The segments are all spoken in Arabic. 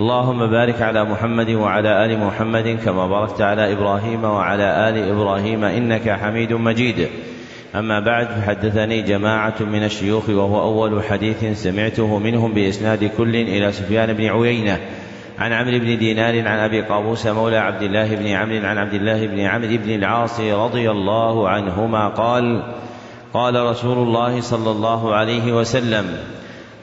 اللهم بارك على محمد وعلى آل محمد كما باركت على إبراهيم وعلى آل إبراهيم إنك حميد مجيد. أما بعد فحدثني جماعة من الشيوخ وهو أول حديث سمعته منهم بإسناد كل إلى سفيان بن عيينة عن عمرو بن دينار عن أبي قابوس مولى عبد الله بن عمرو عن عبد الله بن عمرو بن العاص رضي الله عنهما قال قال رسول الله صلى الله عليه وسلم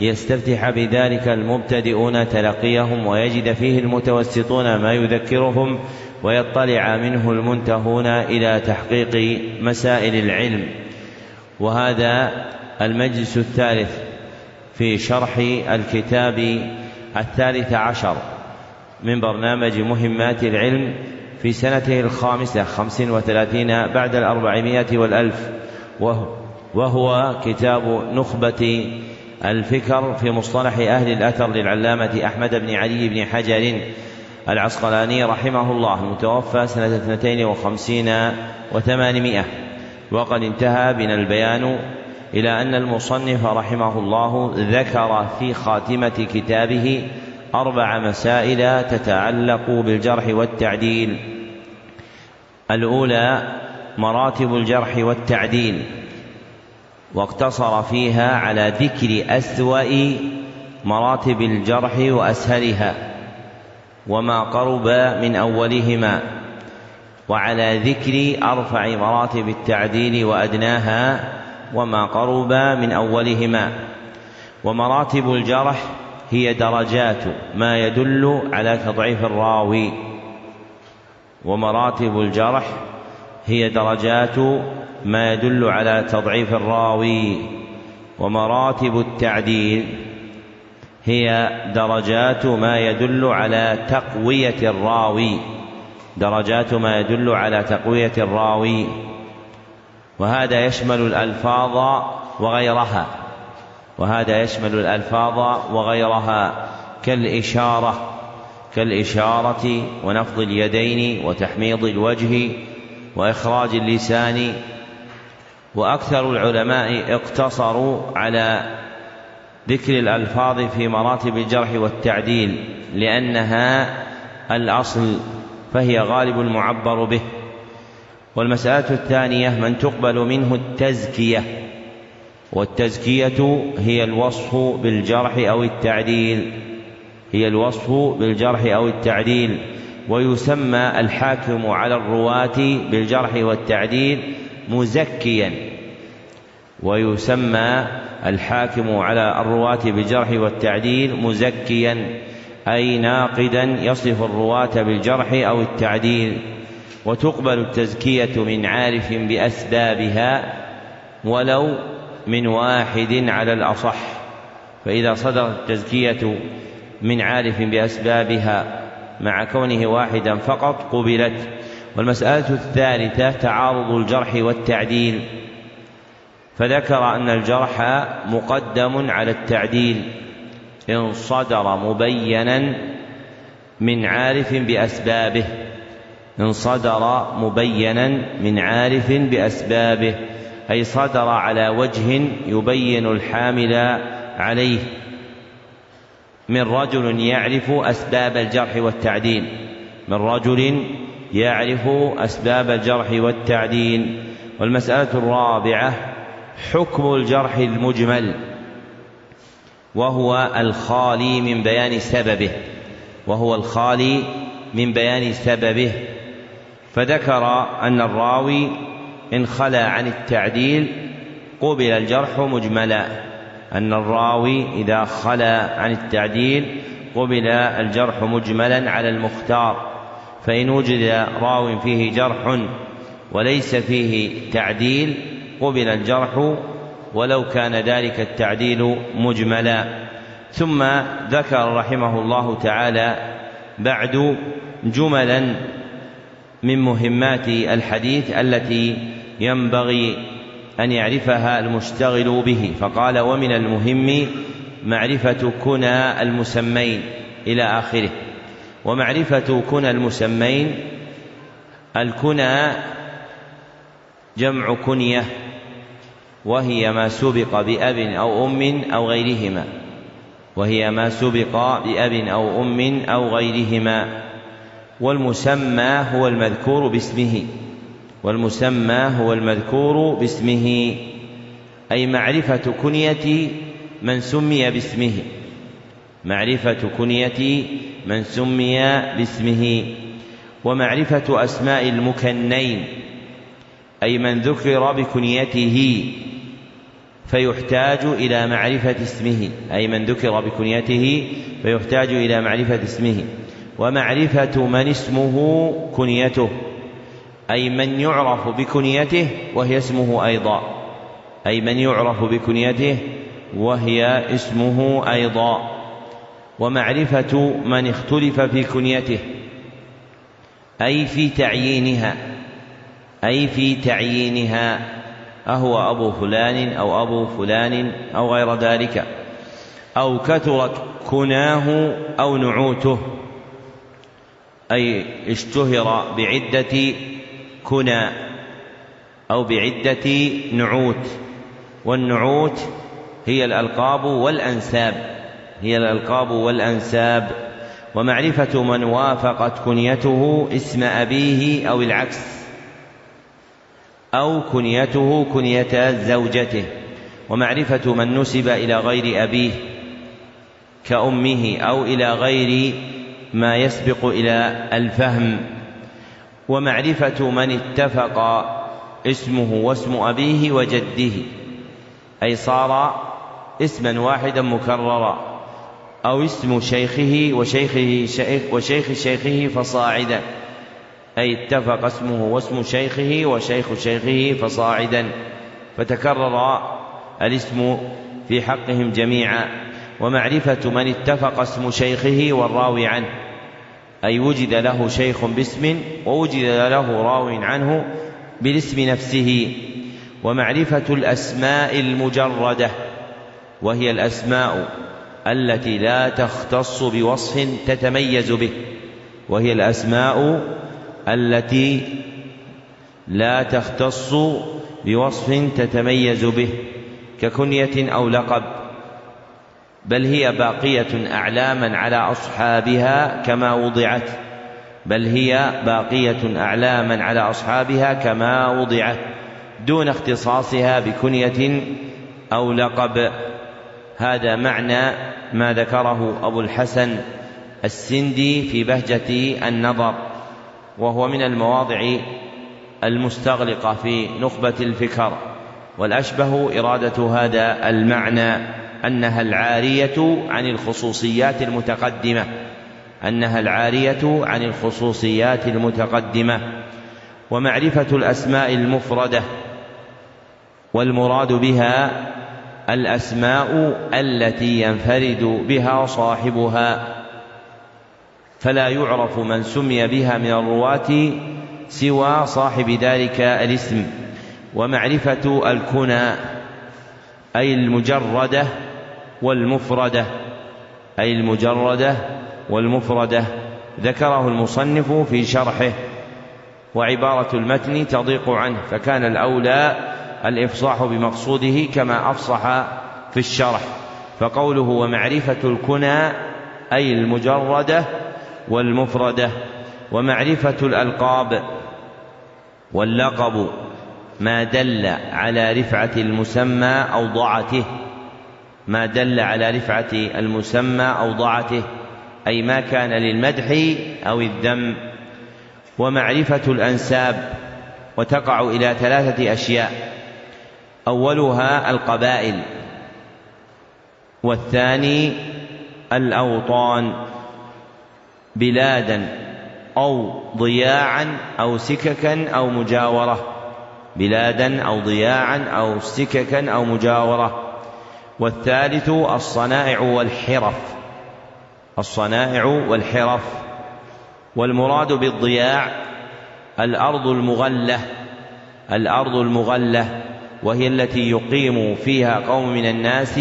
ليستفتح بذلك المبتدئون تلقيهم ويجد فيه المتوسطون ما يذكرهم ويطلع منه المنتهون إلى تحقيق مسائل العلم. وهذا المجلس الثالث في شرح الكتاب الثالث عشر من برنامج مهمات العلم في سنته الخامسة خمس وثلاثين بعد الأربعمائة والألف وهو كتاب نخبة الفكر في مصطلح أهل الأثر للعلامة أحمد بن علي بن حجر العسقلاني رحمه الله المتوفى سنة اثنتين وخمسين وثمانمائة. وقد انتهى بنا البيان إلى أن المصنف رحمه الله ذكر في خاتمة كتابه أربع مسائل تتعلق بالجرح والتعديل. الأولى مراتب الجرح والتعديل. واقتصر فيها على ذكر أسوأ مراتب الجرح وأسهلها وما قرب من أولهما وعلى ذكر أرفع مراتب التعديل وأدناها وما قرب من أولهما ومراتب الجرح هي درجات ما يدل على تضعيف الراوي ومراتب الجرح هي درجات ما يدل على تضعيف الراوي ومراتب التعديل هي درجات ما يدل على تقوية الراوي درجات ما يدل على تقوية الراوي وهذا يشمل الألفاظ وغيرها وهذا يشمل الألفاظ وغيرها كالإشارة كالإشارة ونفض اليدين وتحميض الوجه وإخراج اللسان وأكثر العلماء اقتصروا على ذكر الألفاظ في مراتب الجرح والتعديل لأنها الأصل فهي غالب المعبر به. والمسألة الثانية من تقبل منه التزكية. والتزكية هي الوصف بالجرح أو التعديل. هي الوصف بالجرح أو التعديل. ويسمى الحاكم على الرواة بالجرح والتعديل مزكيا. ويسمى الحاكم على الرواة بالجرح والتعديل مزكيا أي ناقدا يصف الرواة بالجرح أو التعديل. وتقبل التزكية من عارف بأسبابها ولو من واحد على الأصح. فإذا صدرت التزكية من عارف بأسبابها مع كونه واحدا فقط قبلت. والمسألة الثالثة تعارض الجرح والتعديل. فذكر أن الجرح مقدم على التعديل. إن صدر مبينا من عارف بأسبابه. إن صدر مبينا من عارف بأسبابه. أي صدر على وجه يبين الحامل عليه. من رجل يعرف أسباب الجرح والتعديل. من رجل يعرف أسباب الجرح والتعديل والمسألة الرابعة حكم الجرح المجمل وهو الخالي من بيان سببه وهو الخالي من بيان سببه. فذكر أن الراوي إن خلا عن التعديل قبل الجرح مجملا أن الراوي إذا خلا عن التعديل قبل الجرح مجملا على المختار. فإن وجد راو فيه جرح وليس فيه تعديل قبل الجرح ولو كان ذلك التعديل مجملا. ثم ذكر رحمه الله تعالى بعد جملا من مهمات الحديث التي ينبغي أن يعرفها المشتغل به. فقال ومن المهم معرفة كنى المسمين إلى آخره. ومعرفة كنى المسمين الكنى جمع كنية وهي ما سبق بأب أو أم أو غيرهما وهي ما سبق بأب أو أم أو غيرهما والمسمى هو المذكور باسمه والمسمى هو المذكور باسمه أي معرفة كنية من سمي باسمه معرفة كنية من سمي باسمه ومعرفة أسماء المكنين أي من ذكر بكنيته فيحتاج إلى معرفة اسمه. أي من ذكر بكنيته فيحتاج إلى معرفة اسمه. ومعرفة من اسمه كنيته أي من يعرف بكنيته وهي اسمه أيضا. أي من يعرف بكنيته وهي اسمه أيضا. ومعرفة من اختلف في كنيته أي في تعيينها أي في تعيينها أهو أبو فلان أو أبو فلان أو غير ذلك أو كثرت كناه أو نعوته أي اشتهر بعدة كنى أو بعدة نعوت والنعوت هي الألقاب والأنساب. هي الألقاب والأنساب ومعرفة من وافقت كنيته اسم أبيه أو العكس أو كنيته كنية زوجته ومعرفة من نسب إلى غير أبيه كأمه أو إلى غير ما يسبق إلى الفهم ومعرفة من اتفق اسمه واسم أبيه وجده أي صار اسما واحدا مكررا. أو اسم شيخه وشيخه شيخ وشيخ شيخه فصاعدا. أي اتفق اسمه واسم شيخه وشيخ شيخه فصاعدا. فتكرر الاسم في حقهم جميعا. ومعرفة من اتفق اسم شيخه والراوي عنه. أي وجد له شيخ باسم ووجد له راو عنه بالاسم نفسه. ومعرفة الأسماء المجردة. وهي الأسماء التي لا تختص بوصف تتميز به وهي الأسماء التي لا تختص بوصف تتميز به ككنية أو لقب بل هي باقية أعلاما على أصحابها كما وضعت بل هي باقية أعلاما على أصحابها كما وضعت دون اختصاصها بكنية أو لقب. هذا معنى ما ذكره أبو الحسن السندي في بهجة النظر وهو من المواضع المستغلقة في نخبة الفكر والأشبه إرادة هذا المعنى أنها العارية عن الخصوصيات المتقدمة أنها العارية عن الخصوصيات المتقدمة ومعرفة الأسماء المفردة والمراد بها الأسماء التي ينفرد بها صاحبها فلا يعرف من سمي بها من الرواة سوى صاحب ذلك الاسم. ومعرفة الكنى أي المجردة والمفردة أي المجردة والمفردة ذكره المصنف في شرحه وعبارة المتن تضيق عنه فكان الأولى الإفصاح بمقصوده كما أفصح في الشرح. فقوله ومعرفة الكنى أي المجردة والمفردة ومعرفة الألقاب واللقب ما دل على رفعة المسمى أو ضعته ما دل على رفعة المسمى أو ضعته أي ما كان للمدح أو الذم. ومعرفة الأنساب وتقع إلى ثلاثة أشياء. أولها القبائل والثاني الأوطان بلادا أو ضياعا أو سككا أو مجاورة بلادا أو ضياعا أو سككا أو مجاورة. والثالث الصنائع والحرف الصنائع والحرف. والمراد بالضياع الأرض المغلة الأرض المغلة. وهي التي يقيم فيها قوم من الناس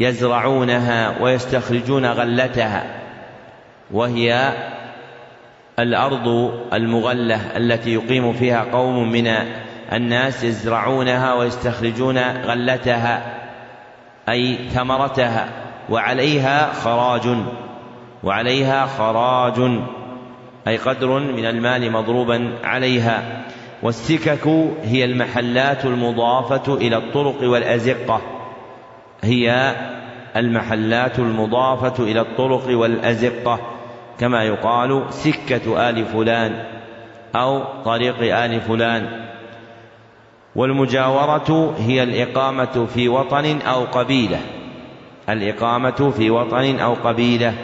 يزرعونها ويستخرجون غلتها وهي الأرض المغلة التي يقيم فيها قوم من الناس يزرعونها ويستخرجون غلتها أي ثمرتها وعليها خراج وعليها خراج أي قدر من المال مضروبا عليها. والسكك هي المحلات المضافة إلى الطرق والأزقة. هي المحلات المضافة إلى الطرق والأزقة. كما يقال سكة آل فلان أو طريق آل فلان. والمجاورة هي الإقامة في وطن أو قبيلة. الإقامة في وطن أو قبيلة.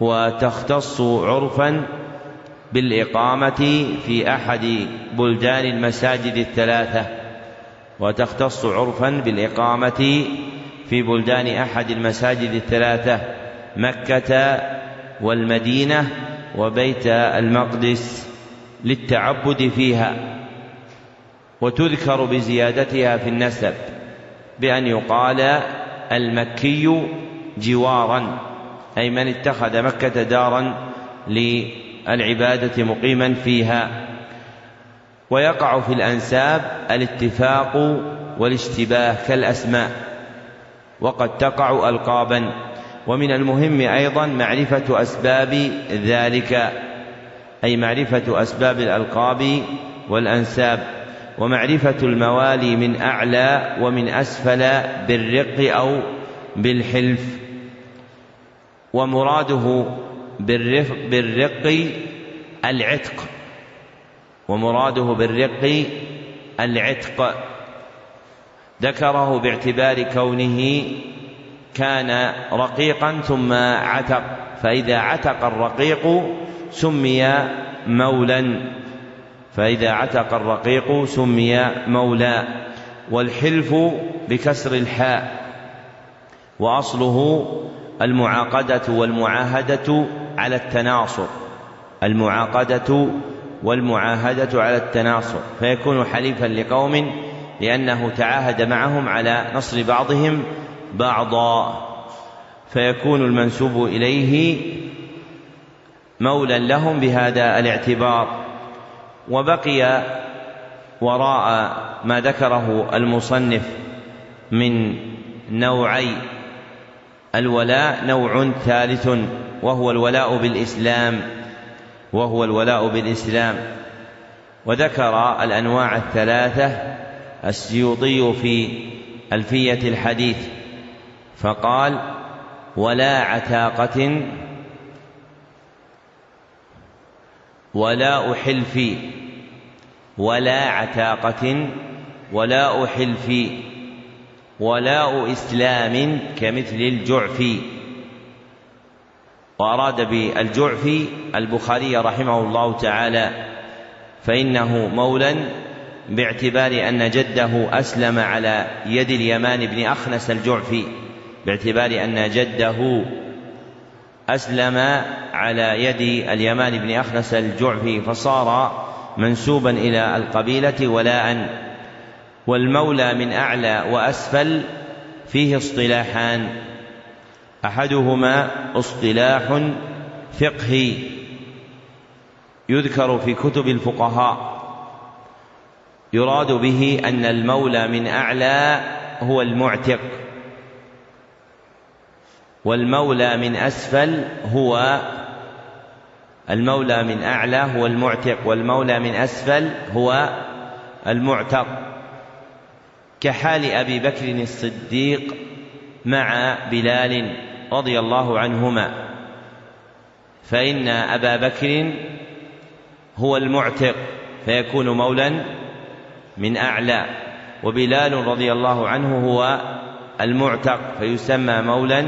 وتختص عرفا بالإقامة في أحد بلدان المساجد الثلاثة وتختص عرفا بالإقامة في بلدان أحد المساجد الثلاثة مكة والمدينة وبيت المقدس للتعبد فيها وتذكر بزيادتها في النسب بأن يقال المكي جوارا أي من اتخذ مكة دارا للعبادة مقيما فيها. ويقع في الأنساب الاتفاق والاشتباه كالأسماء. وقد تقع ألقابا. ومن المهم أيضا معرفة أسباب ذلك أي معرفة أسباب الألقاب والأنساب. ومعرفة الموالي من أعلى ومن أسفل بالرق أو بالحلف. ومراده بالرق, بالرق العتق ومراده بالرق العتق. ذكره باعتبار كونه كان رقيقا ثم عتق فإذا عتق الرقيق سمي مولا فإذا عتق الرقيق سمي مولى والحلف بكسر الحاء وأصله المعاقدة والمعاهدة على التناصر المعاقدة والمعاهدة على التناصر فيكون حليفا لقوم لأنه تعاهد معهم على نصر بعضهم بعضا فيكون المنسوب إليه مولا لهم بهذا الاعتبار. وبقي وراء ما ذكره المصنف من نوعي الولاء نوع ثالث وهو الولاء بالإسلام وهو الولاء بالإسلام. وذكر الأنواع الثلاثة السيوطي في ألفية الحديث فقال ولا عتاقة ولا حلف ولا عتاقة ولا حلف ولاء إسلام كمثل الجعف. وأراد بالجعف البخاري رحمه الله تعالى فإنه مولا باعتبار أن جده أسلم على يد اليمان بن أخنس الجعفي باعتبار أن جده أسلم على يد اليمان بن أخنس الجعفي فصار منسوبا إلى القبيلة ولاء والمولى من أعلى وأسفل فيه اصطلاحان. أحدهما اصطلاح فقهي يذكر في كتب الفقهاء. يراد به أن المولى من أعلى هو المعتق. والمولى من أسفل هو المولى من أعلى هو المعتق والمولى من أسفل هو المعتق. كحال أبي بكر الصديق مع بلال رضي الله عنهما. فإن أبا بكر هو المعتق فيكون مولا من أعلى. وبلال رضي الله عنه هو المعتق فيسمى مولا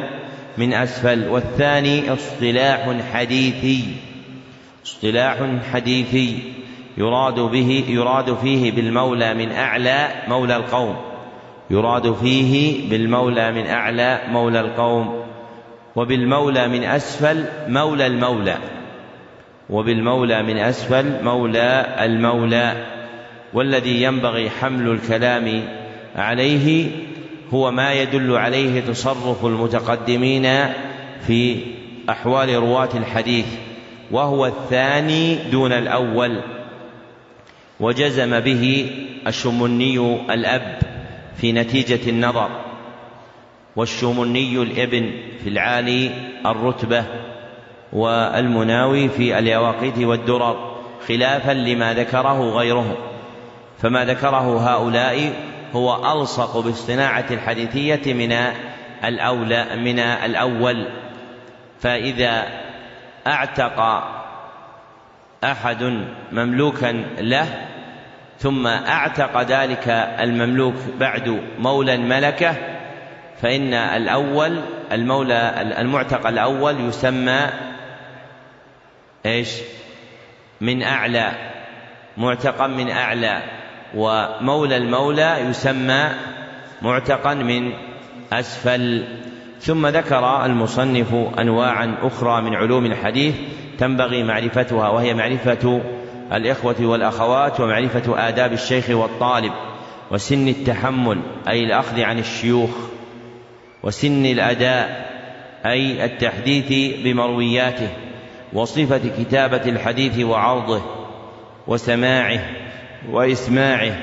من أسفل. والثاني اصطلاح حديثي اصطلاح حديثي. يراد به يراد فيه بالمولى من أعلى مولى القوم. يراد فيه بالمولى من أعلى مولى القوم. وبالمولى من أسفل مولى المولى. وبالمولى من أسفل مولى المولى. والذي ينبغي حمل الكلام عليه هو ما يدل عليه تصرف المتقدمين في أحوال رواة الحديث. وهو الثاني دون الأول. وجزم به الشمني الأب في نتيجة النظر والشمني الإبن في العالي الرتبة والمناوي في اليواقيت والدرر خلافا لما ذكره غيرهم فما ذكره هؤلاء هو ألصق بالصناعة الحديثية من الأولى من الأول. فإذا أعتق أحد مملوكا له ثم أعتق ذلك المملوك بعد مولى ملكه فإن الأول المولى المعتق الأول يسمى إيش؟ من أعلى معتقا من أعلى ومولى المولى يسمى معتقا من أسفل ثم ذكر المصنف أنواعا أخرى من علوم الحديث تنبغي معرفتها وهي معرفة الإخوة والأخوات ومعرفة آداب الشيخ والطالب وسن التحمل أي الأخذ عن الشيوخ وسن الأداء أي التحديث بمروياته وصفة كتابة الحديث وعرضه وسماعه وإسماعه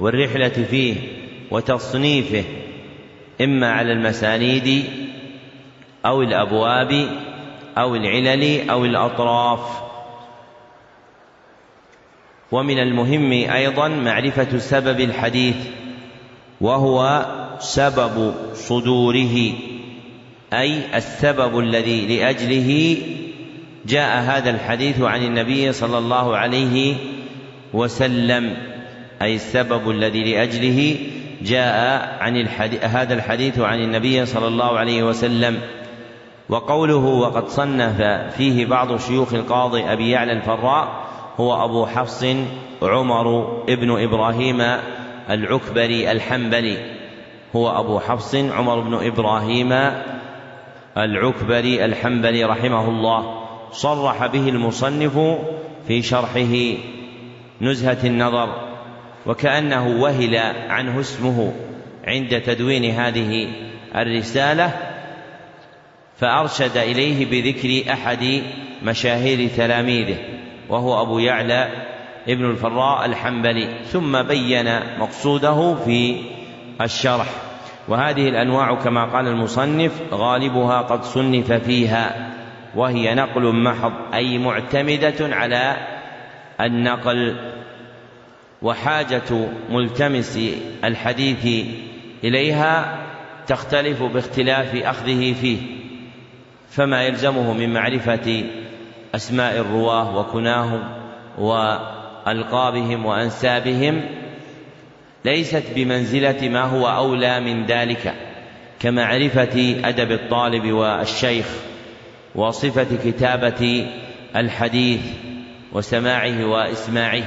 والرحلة فيه وتصنيفه إما على المسانيد أو الأبواب أو العلل أو الأطراف. ومن المهم أيضا معرفة سبب الحديث وهو سبب صدوره أي السبب الذي لأجله جاء هذا الحديث عن النبي صلى الله عليه وسلم أي السبب الذي لأجله جاء عن الحديث هذا الحديث عن النبي صلى الله عليه وسلم. وقوله وقد صنف فيه بعض شيوخ القاضي أبي يعلى الفراء هو أبو حفص عمر ابن إبراهيم العكبري الحنبلي. هو أبو حفص عمر بن إبراهيم العكبري الحنبلي رحمه الله. صرح به المصنف في شرحه نزهة النظر وكأنه وهل عنه اسمه عند تدوين هذه الرسالة فأرشد إليه بذكر أحد مشاهير تلاميذه وهو أبو يعلى ابن الفراء الحنبلي ثم بين مقصوده في الشرح. وهذه الأنواع كما قال المصنف غالبها قد صنف فيها وهي نقل محض أي معتمدة على النقل. وحاجة ملتمس الحديث إليها تختلف باختلاف أخذه فيه. فما يلزمه من معرفة أسماء الرواة وكناهم وألقابهم وأنسابهم ليست بمنزلة ما هو أولى من ذلك كمعرفة أدب الطالب والشيخ وصفة كتابة الحديث وسماعه وإسماعه.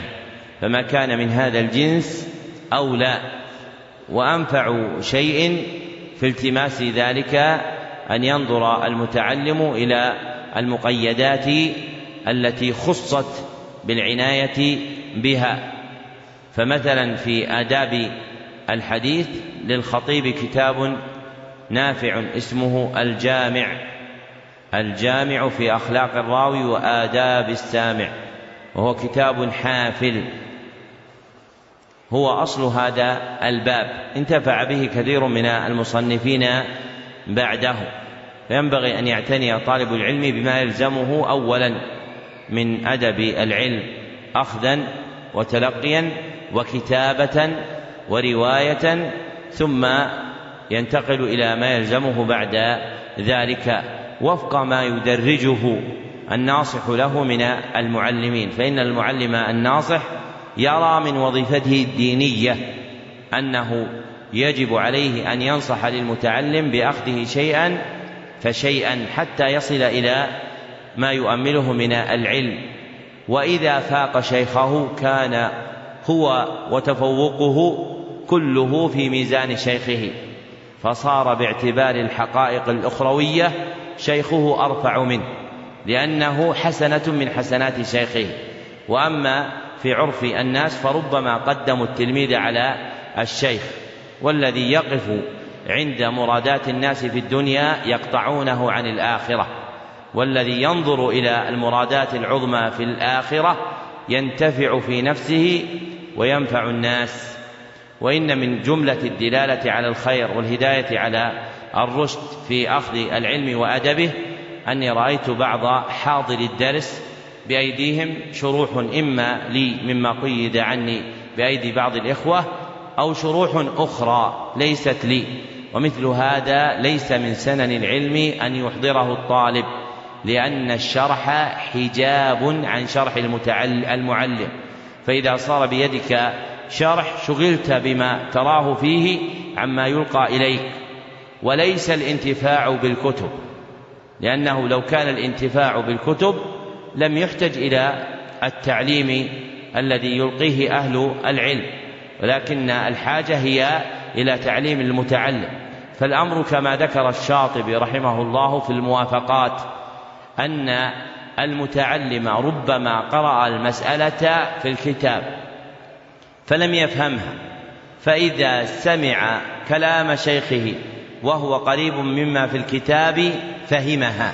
فما كان من هذا الجنس أولى وأنفع شيء في التماس ذلك أن ينظر المتعلم إلى المقيدات التي خصت بالعناية بها. فمثلا في آداب الحديث للخطيب كتاب نافع اسمه الجامع. الجامع في أخلاق الراوي وآداب السامع. وهو كتاب حافل. هو أصل هذا الباب. انتفع به كثير من المصنفين بعده. فينبغي أن يعتني طالب العلم بما يلزمه أولا من أدب العلم أخذا وتلقيا وكتابة ورواية ثم ينتقل إلى ما يلزمه بعد ذلك. وفق ما يدرجه الناصح له من المعلمين. فإن المعلم الناصح يرى من وظيفته الدينية أنه يجب عليه أن ينصح للمتعلم بأخذه شيئا فشيئا حتى يصل إلى ما يؤمله من العلم. وإذا فاق شيخه كان هو وتفوقه كله في ميزان شيخه فصار باعتبار الحقائق الأخروية شيخه أرفع منه لأنه حسنة من حسنات شيخه. وأما في عرف الناس فربما قدموا التلميذ على الشيخ. والذي يقف عند مرادات الناس في الدنيا يقطعونه عن الآخرة والذي ينظر إلى المرادات العظمى في الآخرة ينتفع في نفسه وينفع الناس. وإن من جملة الدلالة على الخير والهداية على الرشد في أخذ العلم وأدبه أني رأيت بعض حاضر الدرس بأيديهم شروح إما لي مما قيد عني بأيدي بعض الإخوة أو شروح أخرى ليست لي ومثل هذا ليس من سنن العلم أن يحضره الطالب لأن الشرح حجاب عن شرح المعلم. فإذا صار بيدك شرح شغلت بما تراه فيه عما يلقى إليك. وليس الانتفاع بالكتب لأنه لو كان الانتفاع بالكتب لم يحتج إلى التعليم الذي يلقيه أهل العلم. ولكن الحاجة هي إلى تعليم المتعلم. فالأمر كما ذكر الشاطبي رحمه الله في الموافقات أن المتعلم ربما قرأ المسألة في الكتاب فلم يفهمها فإذا سمع كلام شيخه وهو قريب مما في الكتاب فهمها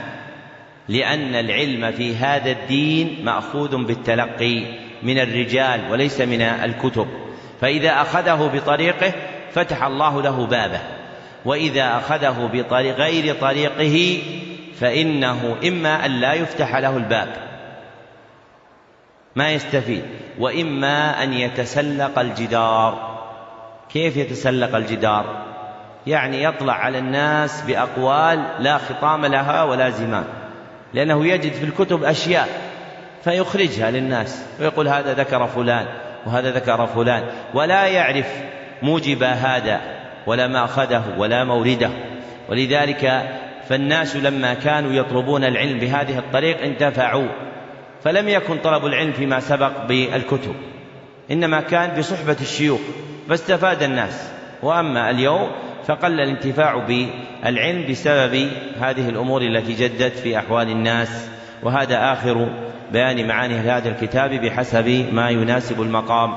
لأن العلم في هذا الدين مأخوذ بالتلقي من الرجال وليس من الكتب. فإذا أخذه بطريقه فتح الله له بابه. وإذا أخذه بطريق غير طريقه فإنه إما أن لا يفتح له الباب. ما يستفيد. وإما أن يتسلق الجدار. كيف يتسلق الجدار؟ يعني يطلع على الناس بأقوال لا خطام لها ولا زمام لأنه يجد في الكتب أشياء فيخرجها للناس ويقول هذا ذكر فلان. وهذا ذكر فلان ولا يعرف موجب هذا ولا ما أخذه ولا مورده. ولذلك فالناس لما كانوا يطلبون العلم بهذه الطريق انتفعوا فلم يكن طلب العلم فيما سبق بالكتب إنما كان بصحبة الشيوخ فاستفاد الناس. وأما اليوم فقل الانتفاع بالعلم بسبب هذه الأمور التي جدت في أحوال الناس وهذا آخر بيان معاني هذا الكتاب بحسب ما يناسب المقام.